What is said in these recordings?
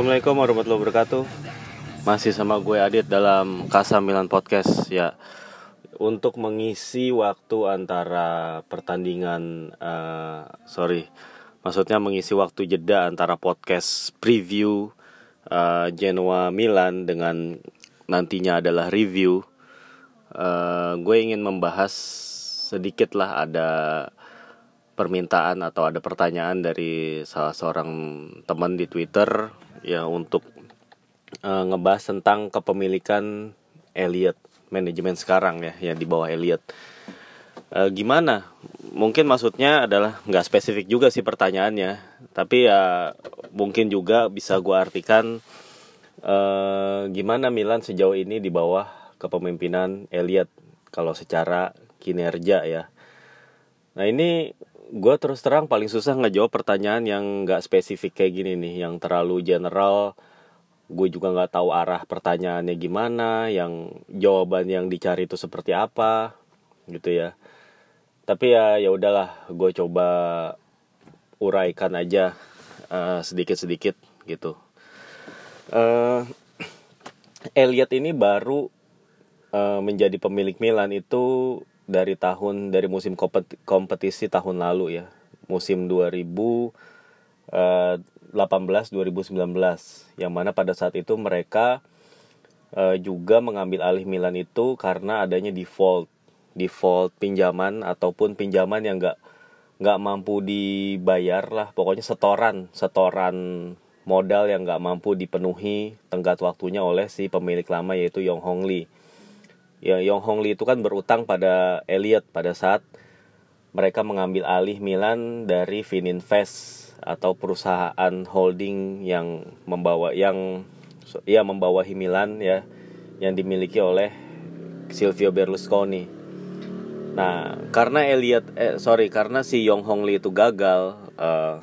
Assalamualaikum warahmatullahi wabarakatuh. Masih sama gue Adit dalam Kasa Milan Podcast ya. Untuk mengisi waktu antara pertandingan uh, Sorry Maksudnya mengisi waktu jeda antara podcast preview uh, Genoa Milan dengan nantinya adalah review uh, Gue ingin membahas sedikit lah ada permintaan atau ada pertanyaan dari salah seorang teman di Twitter ya untuk uh, ngebahas tentang kepemilikan Elliot manajemen sekarang ya yang di bawah Elliot. Uh, gimana? Mungkin maksudnya adalah nggak spesifik juga sih pertanyaannya, tapi ya mungkin juga bisa gue artikan uh, gimana Milan sejauh ini di bawah kepemimpinan Elliot kalau secara kinerja ya. Nah ini gue terus terang paling susah ngejawab pertanyaan yang nggak spesifik kayak gini nih yang terlalu general. Gue juga nggak tahu arah pertanyaannya gimana yang jawaban yang dicari itu seperti apa gitu ya. Tapi ya ya udahlah gue coba uraikan aja eh, sedikit sedikit gitu. Uh, Elliot ini baru uh, menjadi pemilik Milan itu dari tahun dari musim kompetisi tahun lalu ya. Musim 2018 2019 yang mana pada saat itu mereka uh, juga mengambil alih Milan itu karena adanya default. Default pinjaman ataupun pinjaman yang enggak nggak mampu dibayar lah. Pokoknya setoran setoran modal yang nggak mampu dipenuhi tenggat waktunya oleh si pemilik lama yaitu Yong Hong Lee ya Yong Hong Lee itu kan berutang pada Elliot pada saat mereka mengambil alih Milan dari Fininvest atau perusahaan holding yang membawa yang ya membawahi Milan ya yang dimiliki oleh Silvio Berlusconi. Nah, karena Elliot eh sorry karena si Yong Hong Lee itu gagal uh,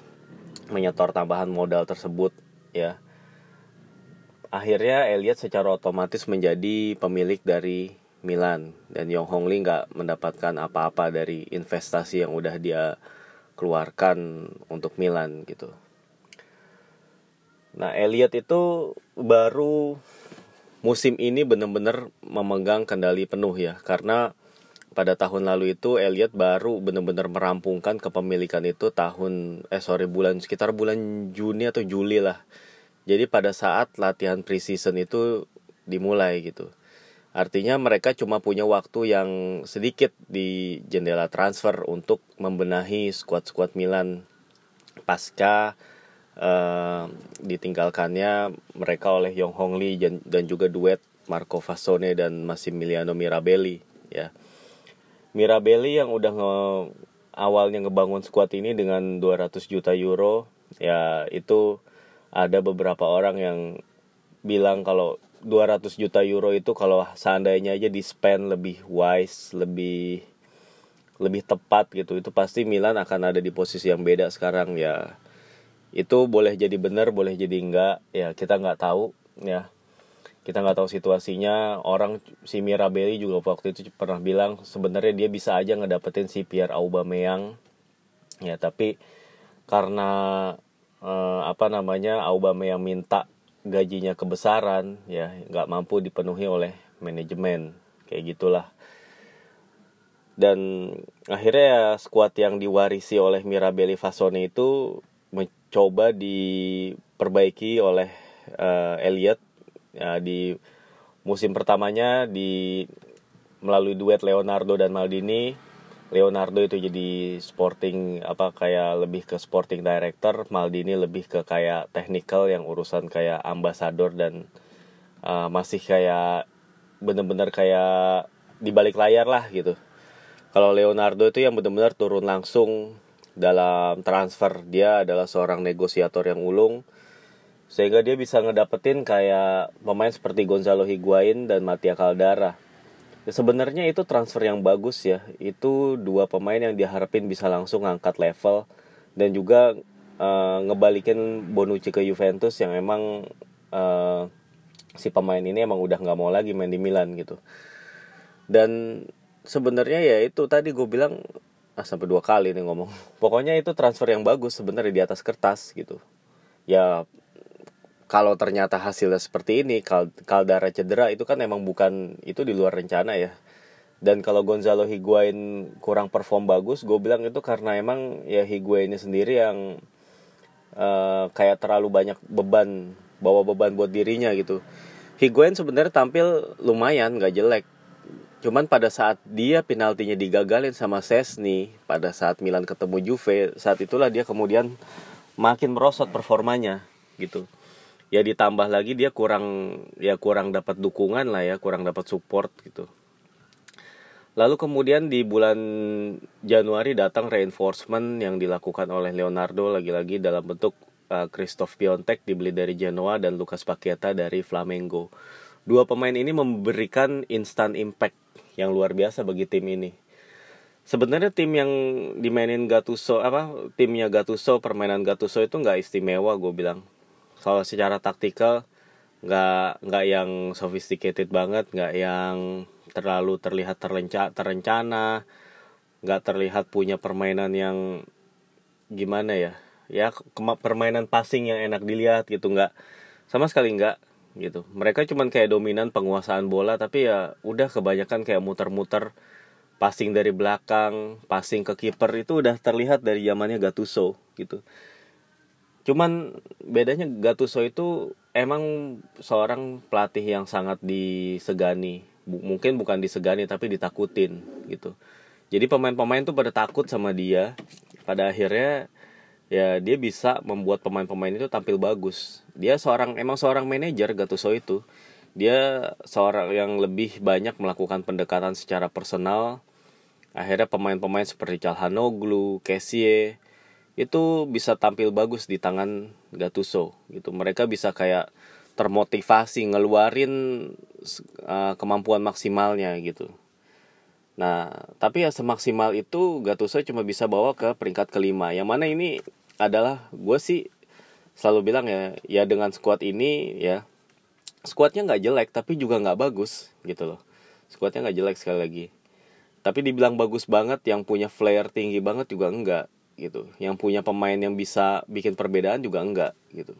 menyetor tambahan modal tersebut ya. Akhirnya Elliot secara otomatis menjadi pemilik dari Milan dan Yong Hong Lee nggak mendapatkan apa-apa dari investasi yang udah dia keluarkan untuk Milan gitu. Nah Elliot itu baru musim ini benar-benar memegang kendali penuh ya karena pada tahun lalu itu Elliot baru benar-benar merampungkan kepemilikan itu tahun eh sorry bulan sekitar bulan Juni atau Juli lah. Jadi pada saat latihan preseason itu dimulai gitu. Artinya mereka cuma punya waktu yang sedikit di jendela transfer untuk membenahi skuad-skuad Milan pasca uh, ditinggalkannya mereka oleh Yong Hong Lee dan, juga duet Marco Fasone dan Massimiliano Mirabelli ya. Mirabelli yang udah nge, awalnya ngebangun skuad ini dengan 200 juta euro ya itu ada beberapa orang yang bilang kalau 200 juta euro itu kalau seandainya aja di spend lebih wise, lebih lebih tepat gitu, itu pasti Milan akan ada di posisi yang beda sekarang ya. Itu boleh jadi benar, boleh jadi enggak, ya kita nggak tahu ya. Kita nggak tahu situasinya. Orang si Mirabelli juga waktu itu pernah bilang sebenarnya dia bisa aja ngedapetin si Pierre Aubameyang. Ya, tapi karena eh, apa namanya Aubameyang minta gajinya kebesaran ya nggak mampu dipenuhi oleh manajemen kayak gitulah. Dan akhirnya ya skuad yang diwarisi oleh Mirabelli Fasone itu mencoba diperbaiki oleh uh, Elliot ya, di musim pertamanya di melalui duet Leonardo dan Maldini Leonardo itu jadi sporting apa kayak lebih ke sporting director, Maldini lebih ke kayak technical yang urusan kayak ambasador dan uh, masih kayak bener-bener kayak di balik layar lah gitu. Kalau Leonardo itu yang benar-benar turun langsung dalam transfer, dia adalah seorang negosiator yang ulung sehingga dia bisa ngedapetin kayak pemain seperti Gonzalo Higuain dan Matia Caldara sebenarnya itu transfer yang bagus ya. Itu dua pemain yang diharapin bisa langsung ngangkat level dan juga uh, ngebalikin Bonucci ke Juventus yang emang uh, si pemain ini emang udah nggak mau lagi main di Milan gitu. Dan sebenarnya ya itu tadi gue bilang ah, sampai dua kali nih ngomong. Pokoknya itu transfer yang bagus sebenarnya di atas kertas gitu. Ya kalau ternyata hasilnya seperti ini Caldara cedera itu kan emang bukan itu di luar rencana ya. Dan kalau Gonzalo Higuain kurang perform bagus gue bilang itu karena emang ya Higuain ini sendiri yang uh, kayak terlalu banyak beban bawa beban buat dirinya gitu. Higuain sebenarnya tampil lumayan gak jelek. Cuman pada saat dia penaltinya digagalin sama Sesni pada saat Milan ketemu Juve saat itulah dia kemudian makin merosot performanya gitu ya ditambah lagi dia kurang ya kurang dapat dukungan lah ya kurang dapat support gitu Lalu kemudian di bulan Januari datang reinforcement yang dilakukan oleh Leonardo lagi-lagi dalam bentuk uh, Christoph Piontek dibeli dari Genoa dan Lucas Paqueta dari Flamengo. Dua pemain ini memberikan instant impact yang luar biasa bagi tim ini. Sebenarnya tim yang dimainin Gattuso apa timnya Gattuso permainan Gattuso itu nggak istimewa gue bilang. Soal secara taktikal nggak nggak yang sophisticated banget, nggak yang terlalu terlihat terlenca terencana nggak terlihat punya permainan yang gimana ya? Ya permainan passing yang enak dilihat gitu nggak sama sekali nggak gitu. Mereka cuman kayak dominan penguasaan bola tapi ya udah kebanyakan kayak muter-muter passing dari belakang passing ke kiper itu udah terlihat dari zamannya Gattuso gitu cuman bedanya Gattuso itu emang seorang pelatih yang sangat disegani. Bu mungkin bukan disegani tapi ditakutin gitu. Jadi pemain-pemain tuh pada takut sama dia. Pada akhirnya ya dia bisa membuat pemain-pemain itu tampil bagus. Dia seorang emang seorang manajer Gattuso itu. Dia seorang yang lebih banyak melakukan pendekatan secara personal. Akhirnya pemain-pemain seperti Calhanoglu, Kessie itu bisa tampil bagus di tangan Gattuso gitu mereka bisa kayak termotivasi ngeluarin uh, kemampuan maksimalnya gitu. Nah, tapi ya semaksimal itu Gattuso cuma bisa bawa ke peringkat kelima. Yang mana ini adalah gue sih selalu bilang ya, ya dengan squad ini ya squadnya nggak jelek tapi juga nggak bagus gitu loh. Squadnya nggak jelek sekali lagi. Tapi dibilang bagus banget, yang punya flair tinggi banget juga enggak gitu. Yang punya pemain yang bisa bikin perbedaan juga enggak gitu.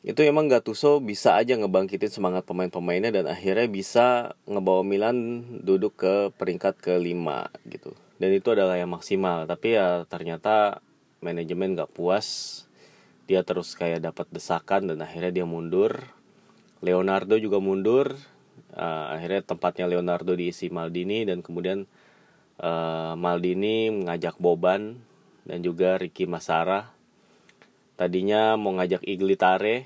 Itu emang Gattuso bisa aja ngebangkitin semangat pemain-pemainnya dan akhirnya bisa ngebawa Milan duduk ke peringkat kelima gitu. Dan itu adalah yang maksimal. Tapi ya ternyata manajemen gak puas. Dia terus kayak dapat desakan dan akhirnya dia mundur. Leonardo juga mundur. Uh, akhirnya tempatnya Leonardo diisi Maldini dan kemudian uh, Maldini mengajak Boban dan juga Ricky Masara tadinya mau ngajak Iglitare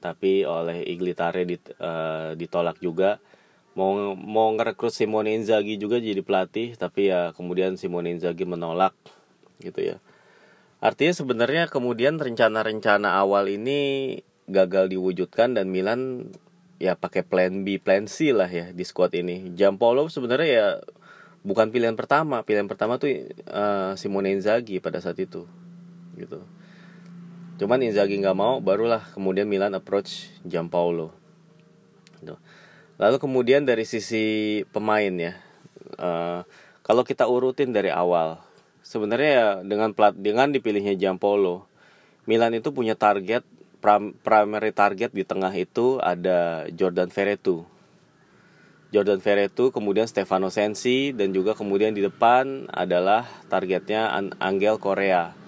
tapi oleh Iglitare dit, uh, ditolak juga. Mau mau ngerekrut Simone Inzaghi juga jadi pelatih tapi ya kemudian Simone Inzaghi menolak gitu ya. Artinya sebenarnya kemudian rencana-rencana awal ini gagal diwujudkan dan Milan ya pakai plan B plan C lah ya di squad ini. Jampolo sebenarnya ya bukan pilihan pertama pilihan pertama tuh uh, Simone Inzaghi pada saat itu gitu Cuman Inzaghi nggak mau, barulah kemudian Milan approach Gianpaolo. Gitu. Lalu kemudian dari sisi pemain ya, uh, kalau kita urutin dari awal, sebenarnya ya dengan plat dengan dipilihnya Gianpaolo, Milan itu punya target prim, primary target di tengah itu ada Jordan Ferretu. Jordan Ferretu, kemudian Stefano Sensi dan juga kemudian di depan adalah targetnya Angel Korea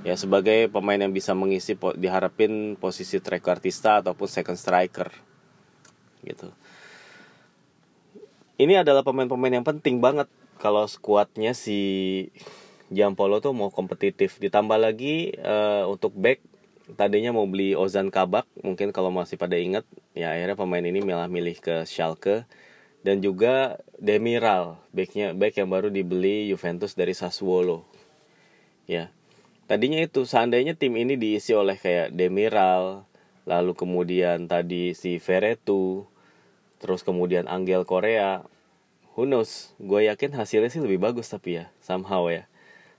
ya sebagai pemain yang bisa mengisi diharapin posisi trequartista ataupun second striker. Gitu. Ini adalah pemain-pemain yang penting banget kalau skuadnya si Jampolo tuh mau kompetitif. Ditambah lagi uh, untuk back tadinya mau beli Ozan Kabak mungkin kalau masih pada ingat ya akhirnya pemain ini malah milih ke Schalke dan juga Demiral backnya back yang baru dibeli Juventus dari Sassuolo. Ya. Tadinya itu seandainya tim ini diisi oleh kayak Demiral lalu kemudian tadi si Veretu terus kemudian Angel Korea who knows? Gue yakin hasilnya sih lebih bagus tapi ya somehow ya.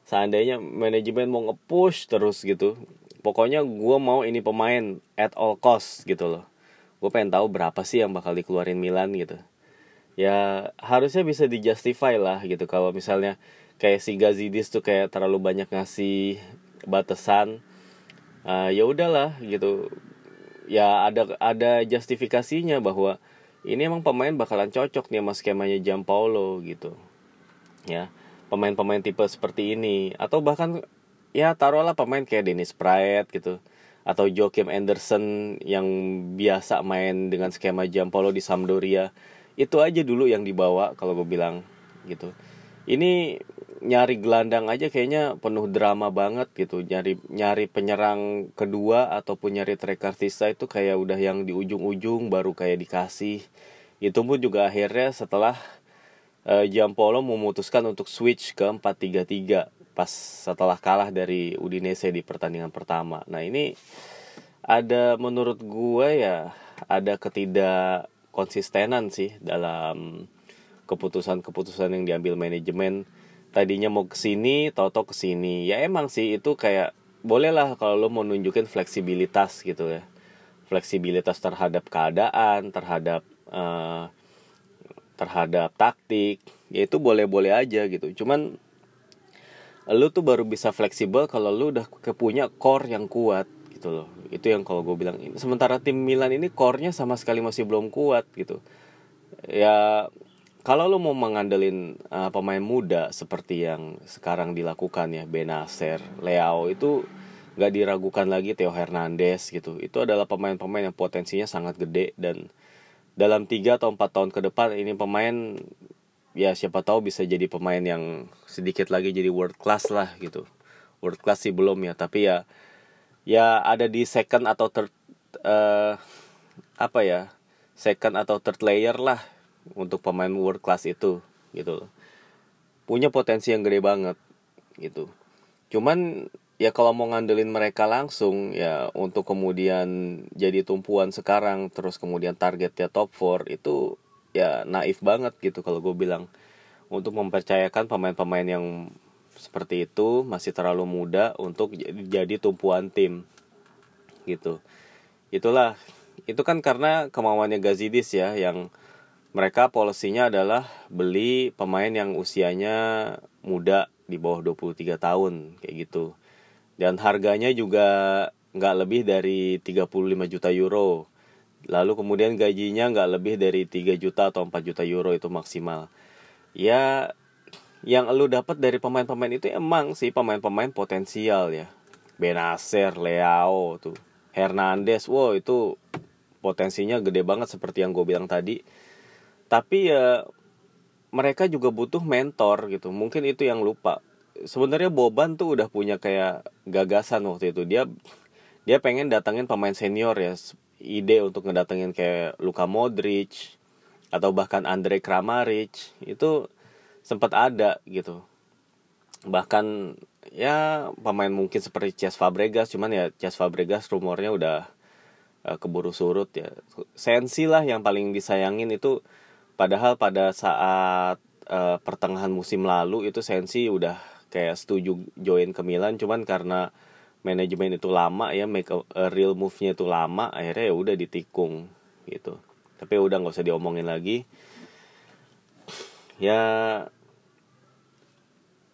Seandainya manajemen mau nge-push terus gitu pokoknya gue mau ini pemain at all cost gitu loh. Gue pengen tahu berapa sih yang bakal dikeluarin Milan gitu ya harusnya bisa dijustify lah gitu. Kalau misalnya kayak si Gazidis tuh kayak terlalu banyak ngasih batasan uh, ya udahlah gitu. Ya ada ada justifikasinya bahwa ini emang pemain bakalan cocok nih sama skemanya Jam Paulo gitu. Ya pemain-pemain tipe seperti ini. Atau bahkan ya taruhlah pemain kayak Dennis Praet gitu. Atau Joachim Anderson yang biasa main dengan skema Jam Paulo di Sampdoria itu aja dulu yang dibawa kalau gue bilang gitu. Ini nyari gelandang aja kayaknya penuh drama banget gitu. Nyari nyari penyerang kedua ataupun nyari trekartista itu kayak udah yang di ujung-ujung baru kayak dikasih. Itu pun juga akhirnya setelah uh, Giampolo memutuskan untuk switch ke 4-3-3 pas setelah kalah dari Udinese di pertandingan pertama. Nah, ini ada menurut gue ya ada ketidak konsistenan sih dalam keputusan-keputusan yang diambil manajemen. Tadinya mau ke sini, toto ke sini. Ya emang sih itu kayak bolehlah kalau lo mau nunjukin fleksibilitas gitu ya. Fleksibilitas terhadap keadaan, terhadap uh, terhadap taktik ya itu boleh-boleh aja gitu cuman lu tuh baru bisa fleksibel kalau lu udah kepunya core yang kuat gitu loh. Itu yang kalau gue bilang ini sementara tim Milan ini core-nya sama sekali masih belum kuat gitu. Ya kalau lu mau mengandelin uh, pemain muda seperti yang sekarang dilakukan ya Benacer, Leao itu nggak diragukan lagi Theo Hernandez gitu. Itu adalah pemain-pemain yang potensinya sangat gede dan dalam tiga atau empat tahun ke depan ini pemain ya siapa tahu bisa jadi pemain yang sedikit lagi jadi world class lah gitu. World class sih belum ya tapi ya ya ada di second atau third uh, apa ya second atau third layer lah untuk pemain world class itu gitu. Punya potensi yang gede banget gitu. Cuman ya kalau mau ngandelin mereka langsung ya untuk kemudian jadi tumpuan sekarang terus kemudian targetnya top 4 itu ya naif banget gitu kalau gue bilang. Untuk mempercayakan pemain-pemain yang seperti itu masih terlalu muda untuk jadi, tumpuan tim. Gitu. Itulah itu kan karena kemauannya Gazidis ya yang mereka polisinya adalah beli pemain yang usianya muda di bawah 23 tahun kayak gitu. Dan harganya juga nggak lebih dari 35 juta euro. Lalu kemudian gajinya nggak lebih dari 3 juta atau 4 juta euro itu maksimal. Ya yang lu dapat dari pemain-pemain itu emang sih pemain-pemain potensial ya. Benacer, Leao tuh. Hernandez wow itu potensinya gede banget seperti yang gue bilang tadi. Tapi ya mereka juga butuh mentor gitu. Mungkin itu yang lupa. Sebenarnya Boban tuh udah punya kayak gagasan waktu itu. Dia dia pengen datangin pemain senior ya. Ide untuk ngedatengin kayak Luka Modric atau bahkan Andre Kramaric. Itu sempat ada gitu. Bahkan ya pemain mungkin seperti Ches Fabregas cuman ya Ches Fabregas rumornya udah uh, keburu surut ya. Sensi lah yang paling disayangin itu padahal pada saat uh, pertengahan musim lalu itu Sensi udah kayak setuju join ke Milan cuman karena manajemen itu lama ya make a, a real move-nya itu lama akhirnya ya udah ditikung gitu. Tapi udah nggak usah diomongin lagi ya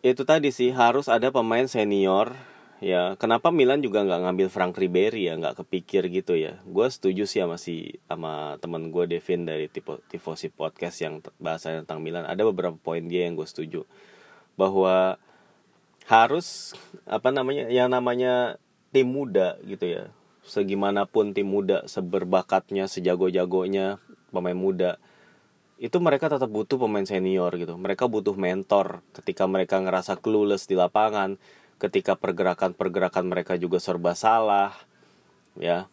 itu tadi sih harus ada pemain senior. Ya kenapa Milan juga nggak ngambil Frank Ribery ya? Nggak kepikir gitu ya? Gue setuju sih sama si sama teman gue Devin dari tipe tifosi podcast yang bahasa tentang Milan. Ada beberapa poin dia yang gue setuju. Bahwa harus apa namanya yang namanya tim muda gitu ya. Segimanapun tim muda seberbakatnya sejago-jagonya pemain muda itu mereka tetap butuh pemain senior gitu. Mereka butuh mentor ketika mereka ngerasa clueless di lapangan ketika pergerakan-pergerakan mereka juga serba salah ya.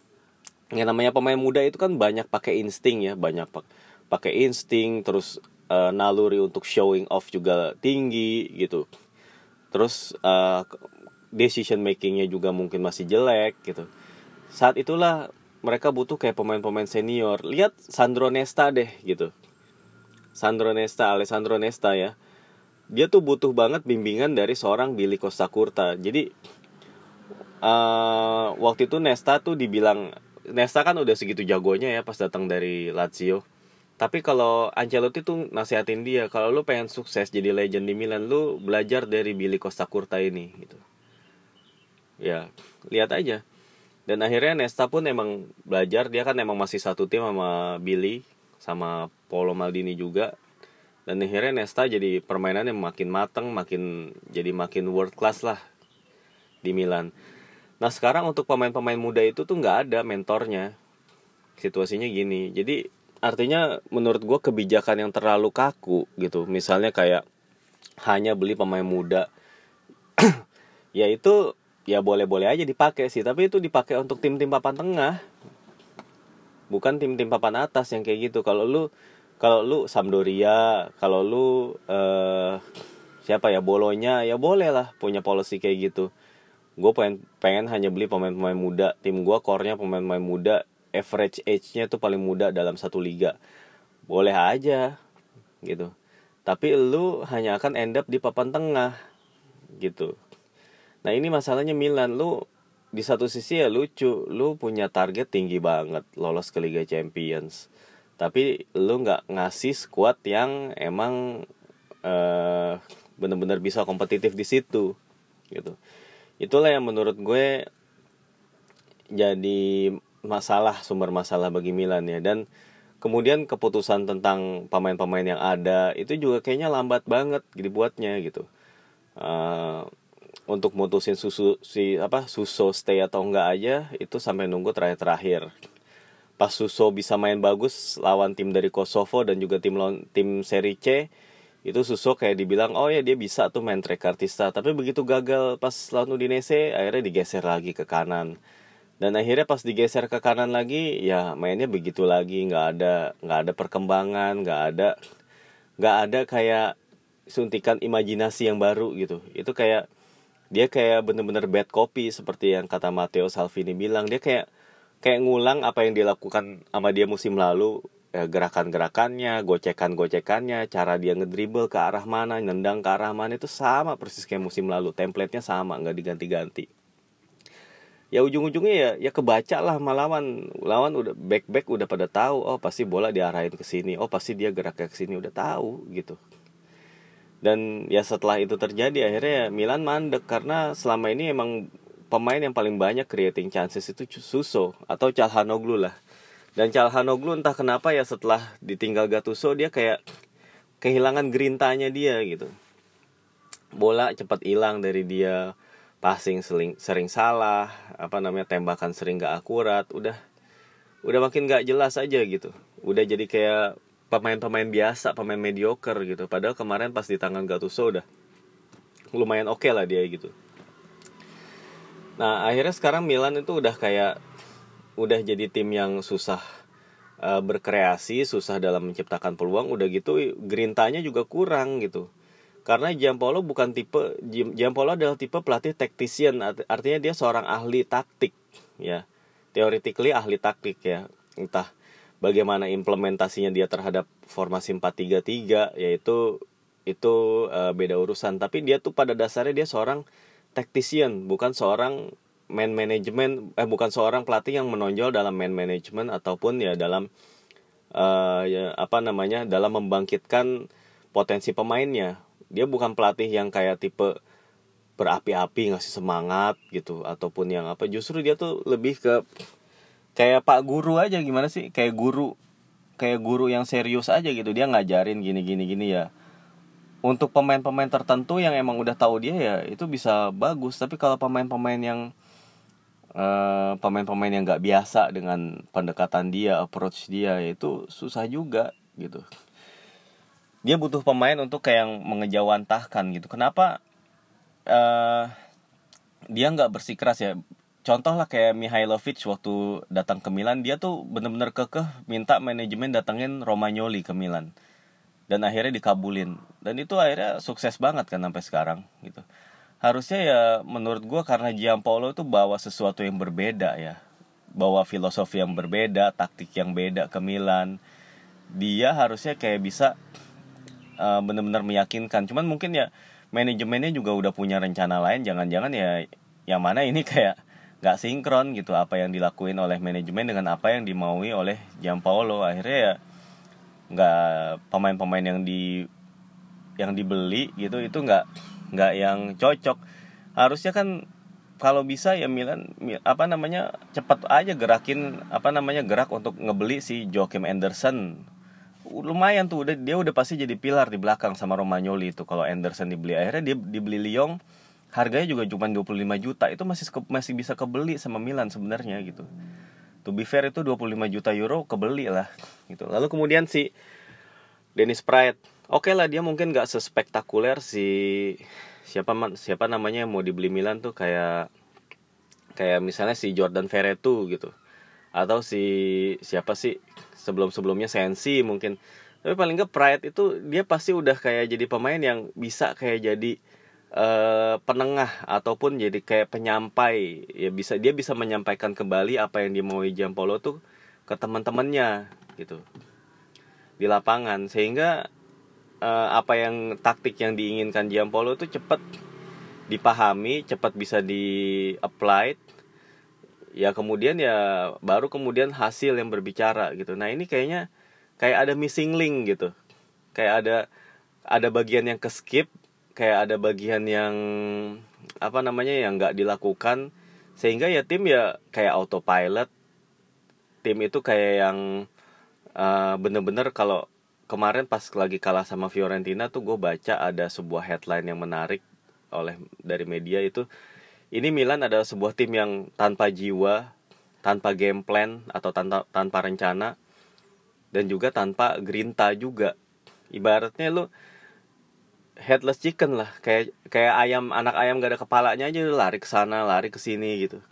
Yang namanya pemain muda itu kan banyak pakai insting ya banyak pakai insting terus uh, naluri untuk showing off juga tinggi gitu. Terus uh, decision makingnya juga mungkin masih jelek gitu. Saat itulah mereka butuh kayak pemain-pemain senior. Lihat Sandro Nesta deh gitu Sandro Nesta Alessandro Nesta ya. Dia tuh butuh banget bimbingan dari seorang Billy Costa Curta. Jadi uh, waktu itu Nesta tuh dibilang Nesta kan udah segitu jagonya ya pas datang dari Lazio. Tapi kalau Ancelotti tuh nasihatin dia kalau lu pengen sukses jadi legend di Milan lu belajar dari Billy Costa Curta ini gitu. Ya lihat aja. Dan akhirnya Nesta pun emang belajar dia kan emang masih satu tim sama Billy sama Paulo Maldini juga. Dan akhirnya Nesta jadi permainannya makin mateng makin jadi makin world class lah di Milan. Nah sekarang untuk pemain-pemain muda itu tuh nggak ada mentornya. Situasinya gini. Jadi artinya menurut gue kebijakan yang terlalu kaku gitu. Misalnya kayak hanya beli pemain muda. Ya itu ya boleh-boleh aja dipakai sih. Tapi itu dipakai untuk tim-tim papan tengah bukan tim-tim papan atas yang kayak gitu. Kalau lu kalau lu Sampdoria kalau lu uh, siapa ya bolonya ya boleh lah punya policy kayak gitu. Gue pengen pengen hanya beli pemain-pemain muda. Tim gue core-nya pemain-pemain muda. Average age-nya tuh paling muda dalam satu liga. Boleh aja gitu. Tapi lu hanya akan end up di papan tengah gitu. Nah ini masalahnya Milan. Lu di satu sisi ya lucu lu punya target tinggi banget lolos ke Liga Champions. Tapi lu nggak ngasih squad yang emang uh, bener-bener bisa kompetitif di situ gitu. Itulah yang menurut gue jadi masalah sumber masalah bagi Milan ya. Dan kemudian keputusan tentang pemain-pemain yang ada itu juga kayaknya lambat banget dibuatnya gitu. Uh, untuk mutusin susu si apa suso stay atau enggak aja itu sampai nunggu terakhir-terakhir pas Suso bisa main bagus lawan tim dari Kosovo dan juga tim tim seri C itu Suso kayak dibilang oh ya dia bisa tuh main trekartista tapi begitu gagal pas lawan Udinese akhirnya digeser lagi ke kanan. Dan akhirnya pas digeser ke kanan lagi ya mainnya begitu lagi nggak ada nggak ada perkembangan nggak ada nggak ada kayak suntikan imajinasi yang baru gitu. Itu kayak dia kayak bener-bener bad copy seperti yang kata Matteo Salvini bilang. Dia kayak kayak ngulang apa yang dilakukan sama dia musim lalu. Ya, gerakan-gerakannya gocekan-gocekannya cara dia ngedribble ke arah mana nendang ke arah mana itu sama persis kayak musim lalu. Template-nya sama nggak diganti-ganti. Ya ujung-ujungnya ya ya kebaca lah malawan lawan. Udah back back udah pada tahu oh pasti bola diarahin ke sini oh pasti dia geraknya ke sini udah tahu gitu dan ya setelah itu terjadi akhirnya ya Milan mandek. Karena selama ini emang pemain yang paling banyak creating chances itu Suso atau Calhanoglu lah. Dan Calhanoglu entah kenapa ya setelah ditinggal Gattuso dia kayak kehilangan gerintanya dia gitu. Bola cepat hilang dari dia passing sering sering salah apa namanya tembakan sering gak akurat udah udah makin gak jelas aja gitu. Udah jadi kayak pemain-pemain biasa pemain mediocre gitu. Padahal kemarin pas di tangan Gattuso udah lumayan oke okay lah dia gitu. Nah akhirnya sekarang Milan itu udah kayak udah jadi tim yang susah uh, berkreasi susah dalam menciptakan peluang. Udah gitu gerintanya juga kurang gitu. Karena Giampolo bukan tipe Giampolo adalah tipe pelatih tactician artinya dia seorang ahli taktik ya. Theoretically ahli taktik ya. Entah bagaimana implementasinya dia terhadap formasi 433 yaitu itu uh, beda urusan. Tapi dia tuh pada dasarnya dia seorang tactician bukan seorang man management eh bukan seorang pelatih yang menonjol dalam man management ataupun ya dalam uh, ya apa namanya dalam membangkitkan potensi pemainnya. Dia bukan pelatih yang kayak tipe berapi-api ngasih semangat gitu ataupun yang apa. Justru dia tuh lebih ke kayak pak guru aja gimana sih? Kayak guru kayak guru yang serius aja gitu. Dia ngajarin gini gini gini ya. Untuk pemain-pemain tertentu yang emang udah tahu dia ya itu bisa bagus. Tapi kalau pemain-pemain yang pemain pemain-pemain yang nggak biasa dengan pendekatan dia approach dia itu susah juga gitu. Dia butuh pemain untuk kayak yang mengejawantahkan gitu. Kenapa uh, dia nggak bersikeras ya contoh lah kayak Mihailovic waktu datang ke Milan dia tuh bener-bener kekeh minta manajemen datengin Romagnoli ke Milan. Dan akhirnya dikabulin. Dan itu akhirnya sukses banget kan sampai sekarang gitu. Harusnya ya menurut gue karena Giampolo itu bawa sesuatu yang berbeda ya. Bawa filosofi yang berbeda taktik yang beda ke Milan. Dia harusnya kayak bisa uh, benar-benar meyakinkan. Cuman mungkin ya manajemennya juga udah punya rencana lain. Jangan-jangan ya yang mana ini kayak nggak sinkron gitu apa yang dilakuin oleh manajemen dengan apa yang dimaui oleh Giampaolo akhirnya ya nggak pemain-pemain yang di yang dibeli gitu itu nggak nggak yang cocok. Harusnya kan kalau bisa ya Milan apa namanya cepat aja gerakin apa namanya gerak untuk ngebeli si Joachim Anderson lumayan tuh udah dia udah pasti jadi pilar di belakang sama Romagnoli itu kalau Anderson dibeli. Akhirnya dia dibeli Lyon harganya juga cuma 25 juta. Itu masih masih bisa kebeli sama Milan sebenarnya gitu. To be fair itu 25 juta euro kebeli lah gitu. Lalu kemudian si Dennis Praet oke okay lah dia mungkin gak sespektakuler si siapa siapa namanya yang mau dibeli Milan tuh kayak kayak misalnya si Jordan Verretu gitu. Atau si siapa sih sebelum sebelumnya Sensi mungkin. Tapi paling nggak Pride itu dia pasti udah kayak jadi pemain yang bisa kayak jadi uh, penengah ataupun jadi kayak penyampai ya bisa dia bisa menyampaikan kembali apa yang dimauin Jampolo tuh ke teman-temannya gitu di lapangan sehingga uh, apa yang taktik yang diinginkan Giampolo itu cepat dipahami, cepat bisa di applied. Ya kemudian ya baru kemudian hasil yang berbicara gitu. Nah, ini kayaknya kayak ada missing link gitu. Kayak ada ada bagian yang ke skip, kayak ada bagian yang apa namanya yang nggak dilakukan. Sehingga ya tim ya kayak autopilot. Tim itu kayak yang uh, bener-bener kalau kemarin pas lagi kalah sama Fiorentina tuh gue baca ada sebuah headline yang menarik oleh dari media itu. Ini Milan adalah sebuah tim yang tanpa jiwa, tanpa game plan atau tanpa tanpa rencana dan juga tanpa grinta juga. Ibaratnya lu headless chicken lah, kayak kayak ayam anak ayam gak ada kepalanya aja lari ke sana, lari ke sini gitu.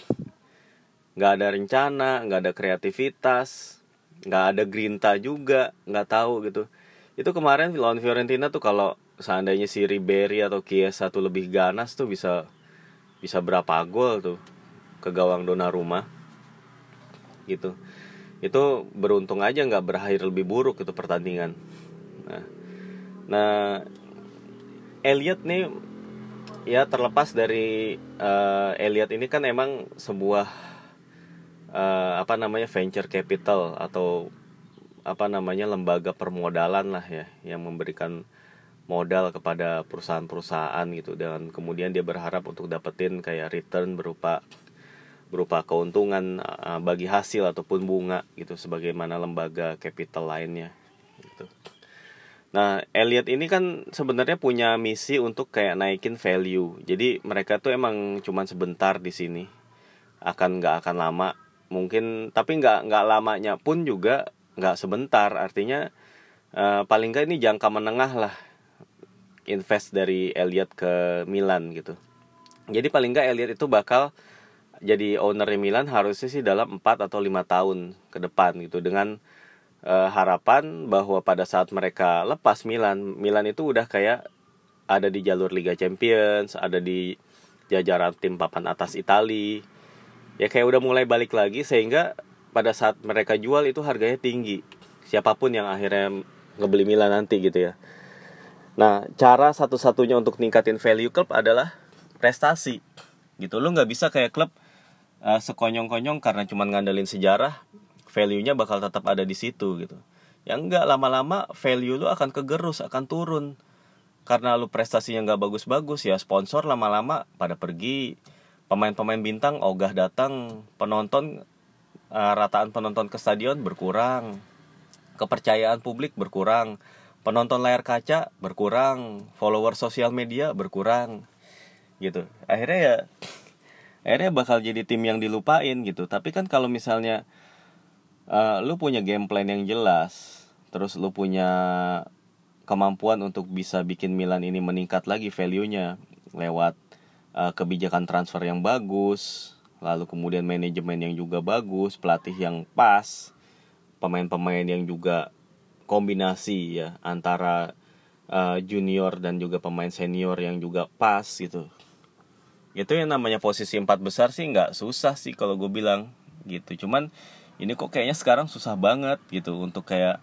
Gak ada rencana, gak ada kreativitas, nggak ada grinta juga nggak tahu gitu. Itu kemarin lawan Fiorentina tuh kalau seandainya si Ribery atau Chiesa satu lebih ganas tuh bisa bisa berapa gol tuh ke gawang Donnarumma. Gitu. Itu beruntung aja nggak berakhir lebih buruk itu pertandingan. Nah nah Elliot nih ya terlepas dari uh, Elliot ini kan emang sebuah uh, apa namanya venture capital atau apa namanya lembaga permodalan lah ya yang memberikan modal kepada perusahaan-perusahaan gitu dan kemudian dia berharap untuk dapetin kayak return berupa berupa keuntungan uh, bagi hasil ataupun bunga gitu sebagaimana lembaga capital lainnya gitu. Nah, Elliot ini kan sebenarnya punya misi untuk kayak naikin value. Jadi mereka tuh emang cuman sebentar di sini. Akan nggak akan lama. Mungkin tapi nggak nggak lamanya pun juga nggak sebentar. Artinya uh, paling nggak ini jangka menengah lah. Invest dari Elliot ke Milan gitu. Jadi paling nggak Elliot itu bakal jadi owner Milan harusnya sih dalam 4 atau lima tahun ke depan gitu. Dengan uh, harapan bahwa pada saat mereka lepas Milan Milan itu udah kayak ada di jalur Liga Champions ada di jajaran tim papan atas Italia ya kayak udah mulai balik lagi sehingga pada saat mereka jual itu harganya tinggi. Siapa pun yang akhirnya ngebeli Milan nanti gitu ya. Nah cara satu-satunya untuk ningkatin value klub adalah prestasi. Gitu. Lo nggak bisa kayak klub uh, sekonyong-konyong karena cuma ngandelin sejarah value-nya bakal tetap ada di situ gitu. Ya enggak lama-lama value lu akan kegerus akan turun. Karena lu prestasinya nggak bagus-bagus ya sponsor lama-lama pada pergi. Pemain-pemain bintang ogah datang penonton uh, rataan penonton ke stadion berkurang. Kepercayaan publik berkurang. Penonton layar kaca berkurang. Follower sosial media berkurang. Gitu. Akhirnya ya akhirnya bakal jadi tim yang dilupain gitu. Tapi kan kalau misalnya uh, lu punya game plan yang jelas terus lu punya kemampuan untuk bisa bikin Milan ini meningkat lagi value-nya lewat uh, kebijakan transfer yang bagus, lalu kemudian manajemen yang juga bagus, pelatih yang pas, pemain-pemain yang juga kombinasi ya antara uh, junior dan juga pemain senior yang juga pas gitu. Itu yang namanya posisi empat besar sih nggak susah sih kalau gue bilang gitu. Cuman ini kok kayaknya sekarang susah banget gitu untuk kayak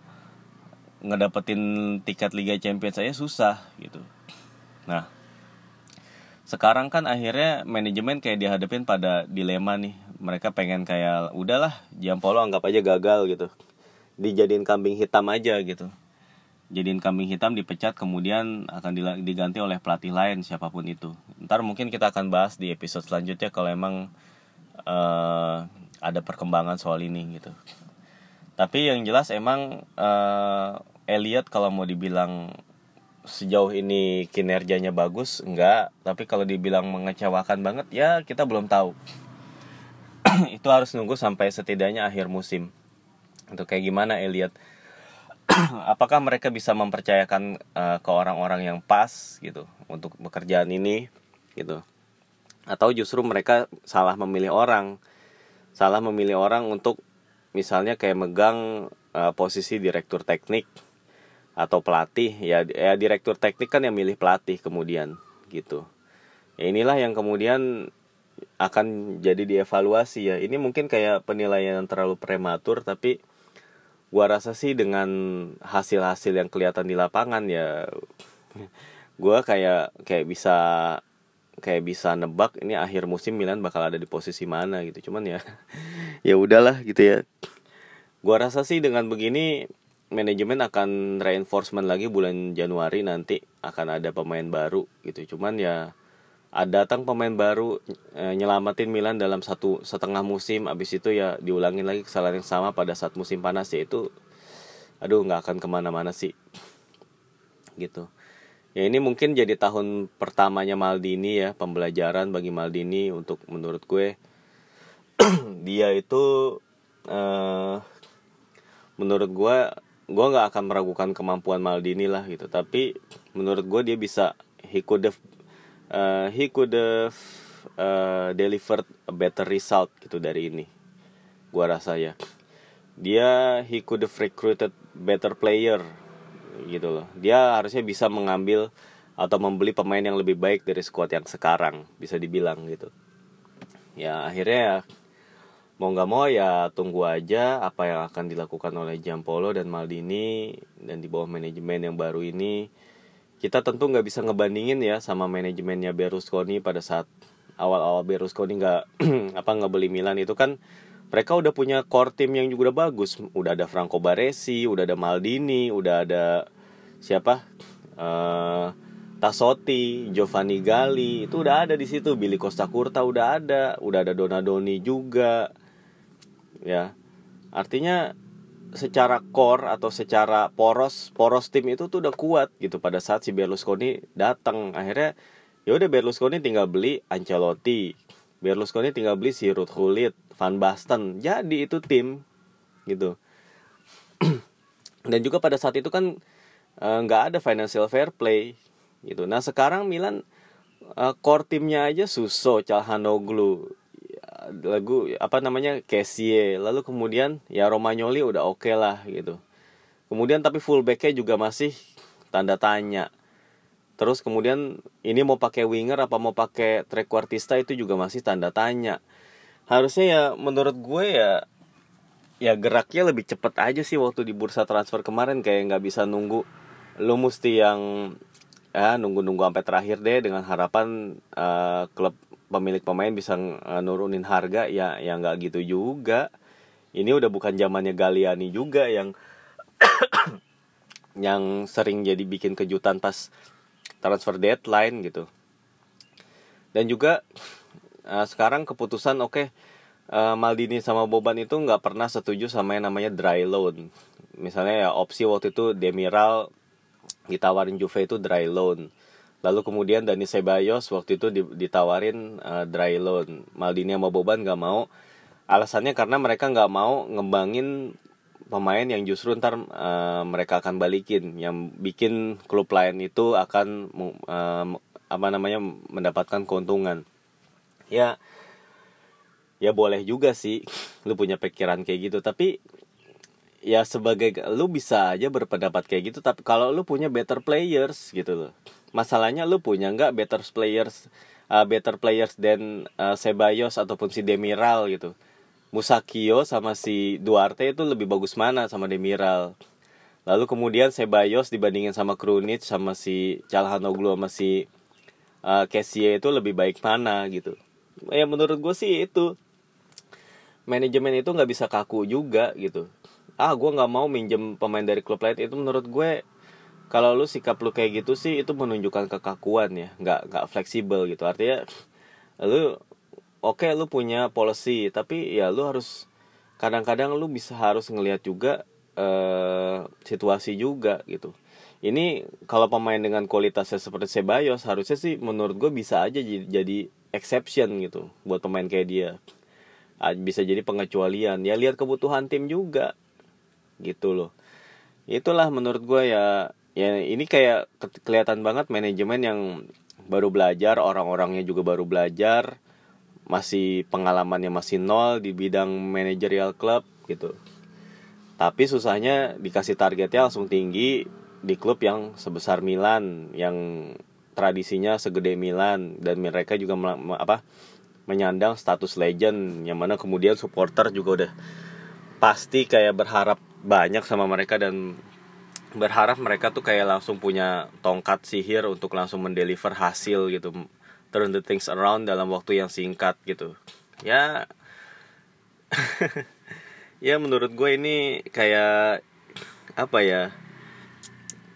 ngedapetin tiket Liga Champions saya susah gitu. Nah, sekarang kan akhirnya manajemen kayak dihadapin pada dilema nih. Mereka pengen kayak udahlah jam polo anggap aja gagal gitu. Dijadiin kambing hitam aja gitu. Jadiin kambing hitam dipecat kemudian akan diganti oleh pelatih lain siapa pun itu. Ntar mungkin kita akan bahas di episode selanjutnya kalau emang uh, ada perkembangan soal ini gitu. Tapi yang jelas emang uh, Elliot kalau mau dibilang sejauh ini kinerjanya bagus enggak. Tapi kalau dibilang mengecewakan banget ya kita belum tahu. Itu harus nunggu sampai setidaknya akhir musim. Untuk kayak gimana Elliot? Apakah mereka bisa mempercayakan uh, ke orang-orang yang pas gitu untuk pekerjaan ini gitu? Atau justru mereka salah memilih orang salah memilih orang untuk misalnya kayak megang uh, posisi direktur teknik atau pelatih. Ya ya direktur teknik kan yang milih pelatih kemudian gitu. Ya inilah yang kemudian akan jadi dievaluasi ya. Ini mungkin kayak penilaian yang terlalu prematur tapi gua rasa sih dengan hasil-hasil yang kelihatan di lapangan ya gua kayak kayak bisa kayak bisa nebak ini akhir musim Milan bakal ada di posisi mana gitu. Cuman ya ya udahlah gitu ya. Gua rasa sih dengan begini manajemen akan reinforcement lagi bulan Januari nanti akan ada pemain baru gitu. Cuman ya ada datang pemain baru e, nyelamatin Milan dalam satu setengah musim abis itu ya diulangin lagi kesalahan yang sama pada saat musim panas ya itu aduh nggak akan ke mana-mana sih. Gitu ya ini mungkin jadi tahun pertamanya Maldini ya pembelajaran bagi Maldini untuk menurut gue. Dia itu uh, menurut gue gue nggak akan meragukan kemampuan Maldini lah gitu. Tapi menurut gue dia bisa he could have uh, he could have uh, delivered a better result gitu dari ini gua rasa ya. Dia he could have recruited better player gitu loh. Dia harusnya bisa mengambil atau membeli pemain yang lebih baik dari squad yang sekarang bisa dibilang gitu. Ya akhirnya ya mau nggak mau ya tunggu aja apa yang akan dilakukan oleh Jampolo dan Maldini dan di bawah manajemen yang baru ini. Kita tentu nggak bisa ngebandingin ya sama manajemennya Berlusconi pada saat awal-awal Berlusconi nggak apa ngebeli Milan. Itu kan mereka udah punya core team yang juga udah bagus. Udah ada Franco Baresi udah ada Maldini udah ada siapa? Uh, Tassotti Giovanni Galli itu udah ada di situ. Billy Costa Curta udah ada udah ada Donadoni juga. Ya. Artinya secara core atau secara poros poros tim itu tuh udah kuat gitu pada saat si Berlusconi datang. Akhirnya ya udah Berlusconi tinggal beli Ancelotti. Berlusconi tinggal beli si Ruud Gullit Van Basten. Jadi itu tim gitu. Dan juga pada saat itu kan eh, nggak uh, ada financial fair play gitu. Nah sekarang Milan uh, core timnya aja Suso Calhanoglu lagu apa namanya Kessie. Lalu kemudian ya Romagnoli udah oke okay lah gitu. Kemudian tapi fullbacknya juga masih tanda tanya. Terus kemudian ini mau pakai winger apa mau pakai trequartista itu juga masih tanda tanya harusnya ya menurut gue ya ya geraknya lebih cepet aja sih waktu di bursa transfer kemarin. Kayak nggak bisa nunggu lu mesti yang ya nunggu-nunggu sampai terakhir deh dengan harapan uh, klub pemilik pemain bisa uh, nurunin harga. Ya ya nggak gitu juga. Ini udah bukan zamannya Galiani juga yang yang sering jadi bikin kejutan pas transfer deadline gitu. Dan juga uh, sekarang keputusan oke okay, uh, Maldini sama Boban itu nggak pernah setuju sama yang namanya dry loan misalnya ya opsi waktu itu Demiral ditawarin Juve itu dry loan Lalu kemudian Dani Sebayos waktu itu ditawarin uh, dry loan. Maldini sama Boban nggak mau. Alasannya karena mereka nggak mau ngembangin pemain yang justru ntar uh, mereka akan balikin. Yang bikin klub lain itu akan uh, apa namanya mendapatkan keuntungan. Ya ya boleh juga sih lu punya pikiran kayak gitu. Tapi ya sebagai lu bisa aja berpendapat kayak gitu. Tapi kalau lu punya better players gitu loh. Masalahnya lu punya nggak better players uh, better players dan uh, Sebayos ataupun si Demiral gitu? Musakio sama si Duarte itu lebih bagus mana sama Demiral? Lalu kemudian Sebayos dibandingin sama Krunic sama si Calhanoglu sama si uh, Kessie itu lebih baik mana gitu ya menurut gue sih itu. Manajemen itu nggak bisa kaku juga gitu. Ah gue nggak mau minjem pemain dari klub lain. Itu menurut gue kalau lu sikap lu kayak gitu sih itu menunjukkan kekakuan ya. Nggak nggak fleksibel gitu. Artinya lu oke okay, lu punya policy tapi ya lu harus kadang-kadang lu bisa harus ngelihat juga uh, situasi juga gitu. Ini kalau pemain dengan kualitasnya seperti Sebayos harusnya sih menurut gue bisa aja jadi exception gitu buat pemain kayak dia. Bisa jadi pengecualian. Ya lihat kebutuhan tim juga gitu loh. Itulah menurut gue ya ya ini kayak kelihatan banget manajemen yang baru belajar orang-orangnya juga baru belajar masih pengalamannya masih nol di bidang manajerial club gitu. Tapi susahnya dikasih targetnya langsung tinggi di klub yang sebesar Milan yang tradisinya segede Milan dan mereka juga apa menyandang status legend yang mana kemudian supporter juga udah pasti kayak berharap banyak sama mereka dan berharap mereka tuh kayak langsung punya tongkat sihir untuk langsung mendeliver hasil gitu turn the things around dalam waktu yang singkat gitu. Ya ya menurut gue ini kayak apa ya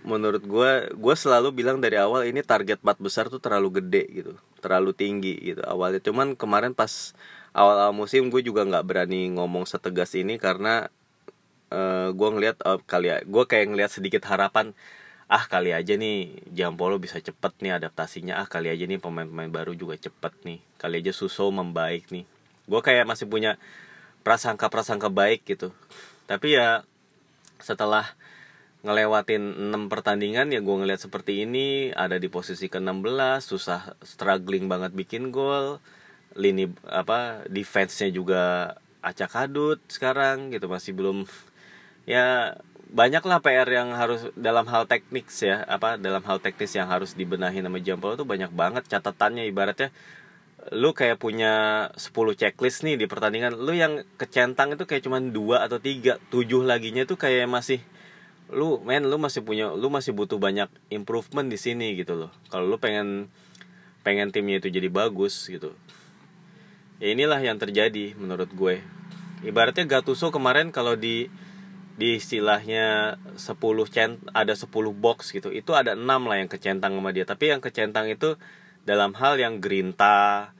menurut gue gue selalu bilang dari awal ini target bat besar tuh terlalu gede gitu terlalu tinggi gitu awalnya. Cuman kemarin pas awal-awal musim gue juga nggak berani ngomong setegas ini karena uh, gue ngeliat uh, kali ya gue kayak ngeliat sedikit harapan ah kali aja nih Jampolo bisa cepet nih adaptasinya ah kali aja nih pemain-pemain baru juga cepet nih kali aja Suso membaik nih. Gue kayak masih punya prasangka-prasangka baik gitu. Tapi ya setelah ngelewatin 6 pertandingan ya gue ngeliat seperti ini ada di posisi ke-16 susah struggling banget bikin gol. Lini apa defense-nya juga acak adut sekarang gitu masih belum ya banyak lah PR yang harus dalam hal teknik ya apa dalam hal teknis yang harus dibenahi nama Jampol itu banyak banget catatannya ibaratnya. Lu kayak punya 10 checklist nih di pertandingan lu yang kecentang itu kayak cuma dua atau tiga tujuh laginya tuh kayak masih lu men lu masih punya lu masih butuh banyak improvement di sini gitu loh. Kalau lu pengen pengen timnya itu jadi bagus gitu. Ya inilah yang terjadi menurut gue. Ibaratnya Gattuso kemarin kalau di di istilahnya 10 cent ada 10 box gitu itu ada 6 lah yang kecentang sama dia. Tapi yang kecentang itu dalam hal yang gerinta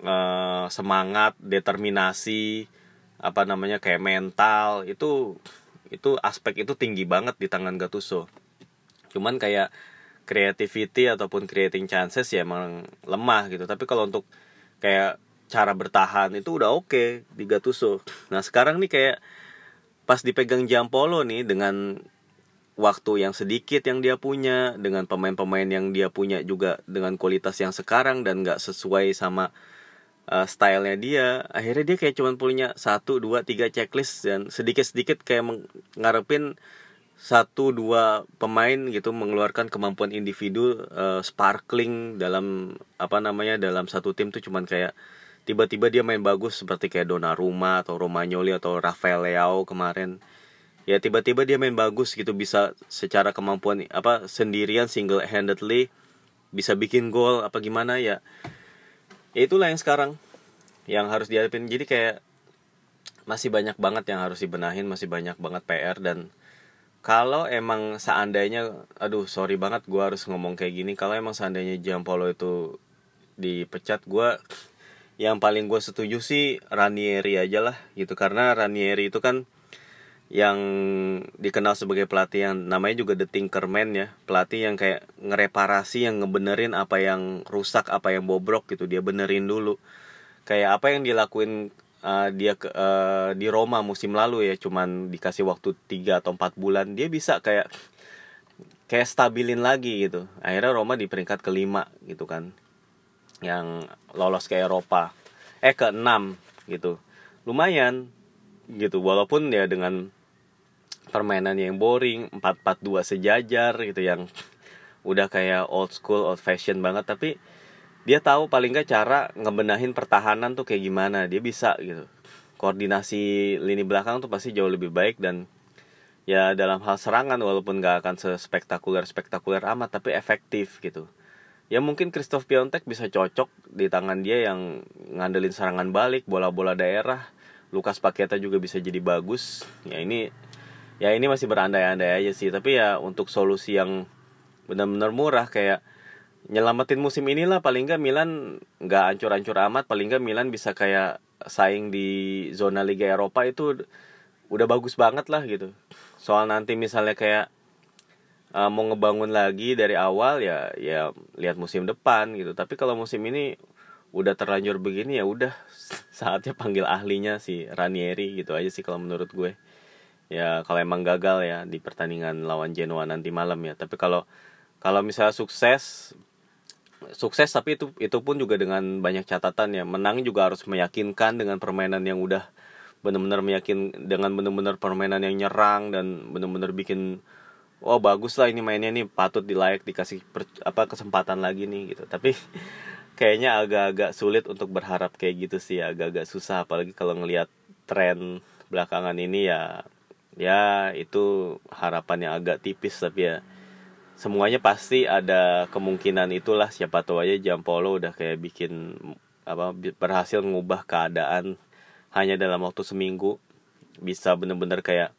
eh, semangat determinasi apa namanya kayak mental itu itu aspek itu tinggi banget di tangan Gattuso. Cuman kayak creativity ataupun creating chances ya emang lemah gitu. Tapi kalau untuk kayak cara bertahan itu udah oke okay di Gattuso. Nah sekarang nih kayak pas dipegang Jampolo nih dengan waktu yang sedikit yang dia punya dengan pemain-pemain yang dia punya juga dengan kualitas yang sekarang dan nggak sesuai sama uh, stylenya dia. Akhirnya dia kayak cuman punya satu dua tiga checklist dan sedikit sedikit kayak ngarepin satu dua pemain gitu mengeluarkan kemampuan individu uh, sparkling dalam apa namanya dalam satu tim tuh cuman kayak tiba-tiba dia main bagus seperti kayak Donnarumma atau Romagnoli atau Rafael Leao kemarin. Ya tiba-tiba dia main bagus gitu bisa secara kemampuan apa sendirian single handedly bisa bikin gol apa gimana ya ya itulah yang sekarang yang harus dihadapin. Jadi kayak masih banyak banget yang harus dibenahin masih banyak banget PR dan kalau emang seandainya aduh sorry banget gue harus ngomong kayak gini. Kalau emang seandainya Giampolo itu dipecat gue yang paling gue setuju sih Ranieri aja lah gitu. Karena Ranieri itu kan yang dikenal sebagai pelatih yang namanya juga The Tinkerman ya. Pelatih yang kayak ngereparasi yang ngebenerin apa yang rusak apa yang bobrok gitu. Dia benerin dulu. Kayak apa yang dilakuin uh, dia uh, di Roma musim lalu ya. Cuman dikasih waktu 3 atau 4 bulan. Dia bisa kayak kayak stabilin lagi gitu. Akhirnya Roma di peringkat kelima gitu kan. Yang lolos ke Eropa. Eh ke enam gitu. Lumayan gitu. Walaupun ya dengan permainan yang boring 4-4-2 sejajar gitu yang udah kayak old school old fashion banget. Tapi dia tahu paling gak cara ngebenahin pertahanan tuh kayak gimana. Dia bisa gitu. Koordinasi lini belakang tuh pasti jauh lebih baik dan ya dalam hal serangan walaupun gak akan sespektakuler spektakuler amat tapi efektif gitu. Ya mungkin Christoph Piontek bisa cocok di tangan dia yang ngandelin serangan balik bola-bola daerah Lukas Paketa juga bisa jadi bagus. Ya ini ya ini masih berandai-andai aja sih. Tapi ya untuk solusi yang benar-benar murah kayak nyelamatin musim inilah paling nggak Milan nggak ancur-ancur amat. Paling nggak Milan bisa kayak saing di zona Liga Eropa itu udah bagus banget lah gitu. Soal nanti misalnya kayak uh, mau ngebangun lagi dari awal ya ya lihat musim depan gitu. Tapi kalau musim ini udah terlanjur begini ya udah saatnya panggil ahlinya si Ranieri gitu aja sih kalau menurut gue ya kalau emang gagal ya di pertandingan lawan Genoa nanti malam ya. Tapi kalau kalau misalnya sukses sukses tapi itu itu pun juga dengan banyak catatan ya. Menang juga harus meyakinkan dengan permainan yang udah benar-benar meyakin dengan benar-benar permainan yang nyerang dan benar-benar bikin oh bagus lah ini mainnya nih patut dilayak dikasih per, apa kesempatan lagi nih gitu. Tapi kayaknya agak-agak sulit untuk berharap kayak gitu sih agak-agak susah. Apalagi kalau ngelihat tren belakangan ini ya ya itu harapan yang agak tipis tapi ya semuanya pasti ada kemungkinan itulah. Siapa tahu aja Jampolo udah kayak bikin apa berhasil mengubah keadaan hanya dalam waktu seminggu. Bisa bener-bener kayak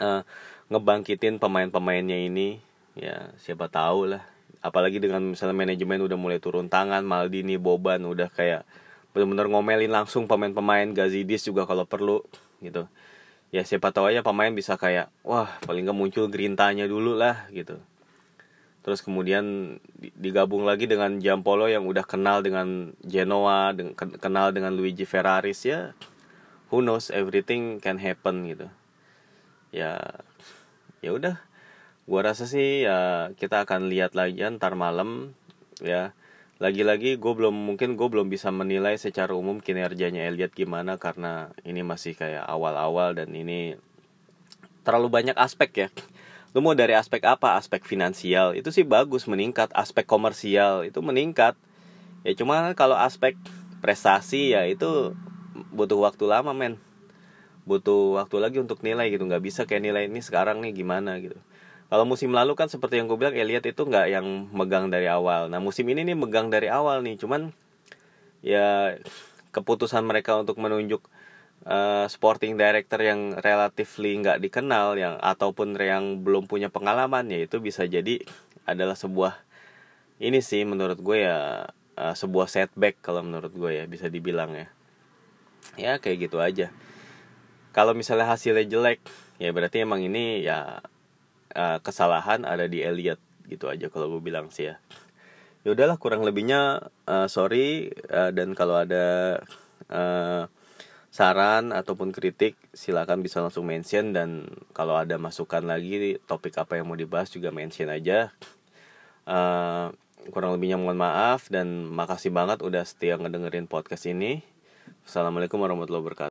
uh, ngebangkitin pemain-pemainnya ini. Ya siapa tahu lah apalagi dengan misalnya manajemen udah mulai turun tangan Maldini Boban udah kayak bener-bener ngomelin langsung pemain-pemain. Gazidis juga kalau perlu gitu ya siapa tahu aja pemain bisa kayak wah paling nggak muncul gerintanya dulu lah gitu. Terus kemudian digabung lagi dengan Jampolo yang udah kenal dengan Genoa dengan kenal dengan Luigi Ferraris ya who knows everything can happen gitu. Ya ya udah. Gua rasa sih ya kita akan lihat lagi ntar malam ya lagi-lagi gue belum mungkin gue belum bisa menilai secara umum kinerjanya Elliot gimana karena ini masih kayak awal-awal dan ini terlalu banyak aspek ya. Lu mau dari aspek apa? Aspek finansial. Itu sih bagus meningkat. Aspek komersial itu meningkat. Ya cuma kalau aspek prestasi ya itu butuh waktu lama men. Butuh waktu lagi untuk nilai gitu. Nggak bisa kayak nilai ini sekarang nih gimana gitu kalau musim lalu kan seperti yang gue bilang Elliot itu nggak yang megang dari awal. Nah musim ini nih megang dari awal nih. Cuman ya keputusan mereka untuk menunjuk uh, sporting director yang relatifly nggak dikenal yang ataupun yang belum punya pengalaman ya itu bisa jadi adalah sebuah ini sih menurut gue ya uh, sebuah setback kalau menurut gue ya bisa dibilang ya. Ya kayak gitu aja. Kalau misalnya hasilnya jelek ya berarti emang ini ya uh, kesalahan ada di Elliot gitu aja kalau gue bilang sih ya. Ya udahlah kurang lebihnya uh, sorry uh, dan kalau ada uh, saran ataupun kritik silakan bisa langsung mention dan kalau ada masukan lagi topik apa yang mau dibahas juga mention aja. Uh, kurang lebihnya mohon maaf dan makasih banget udah setia ngedengerin podcast ini. Assalamualaikum warahmatullahi wabarakatuh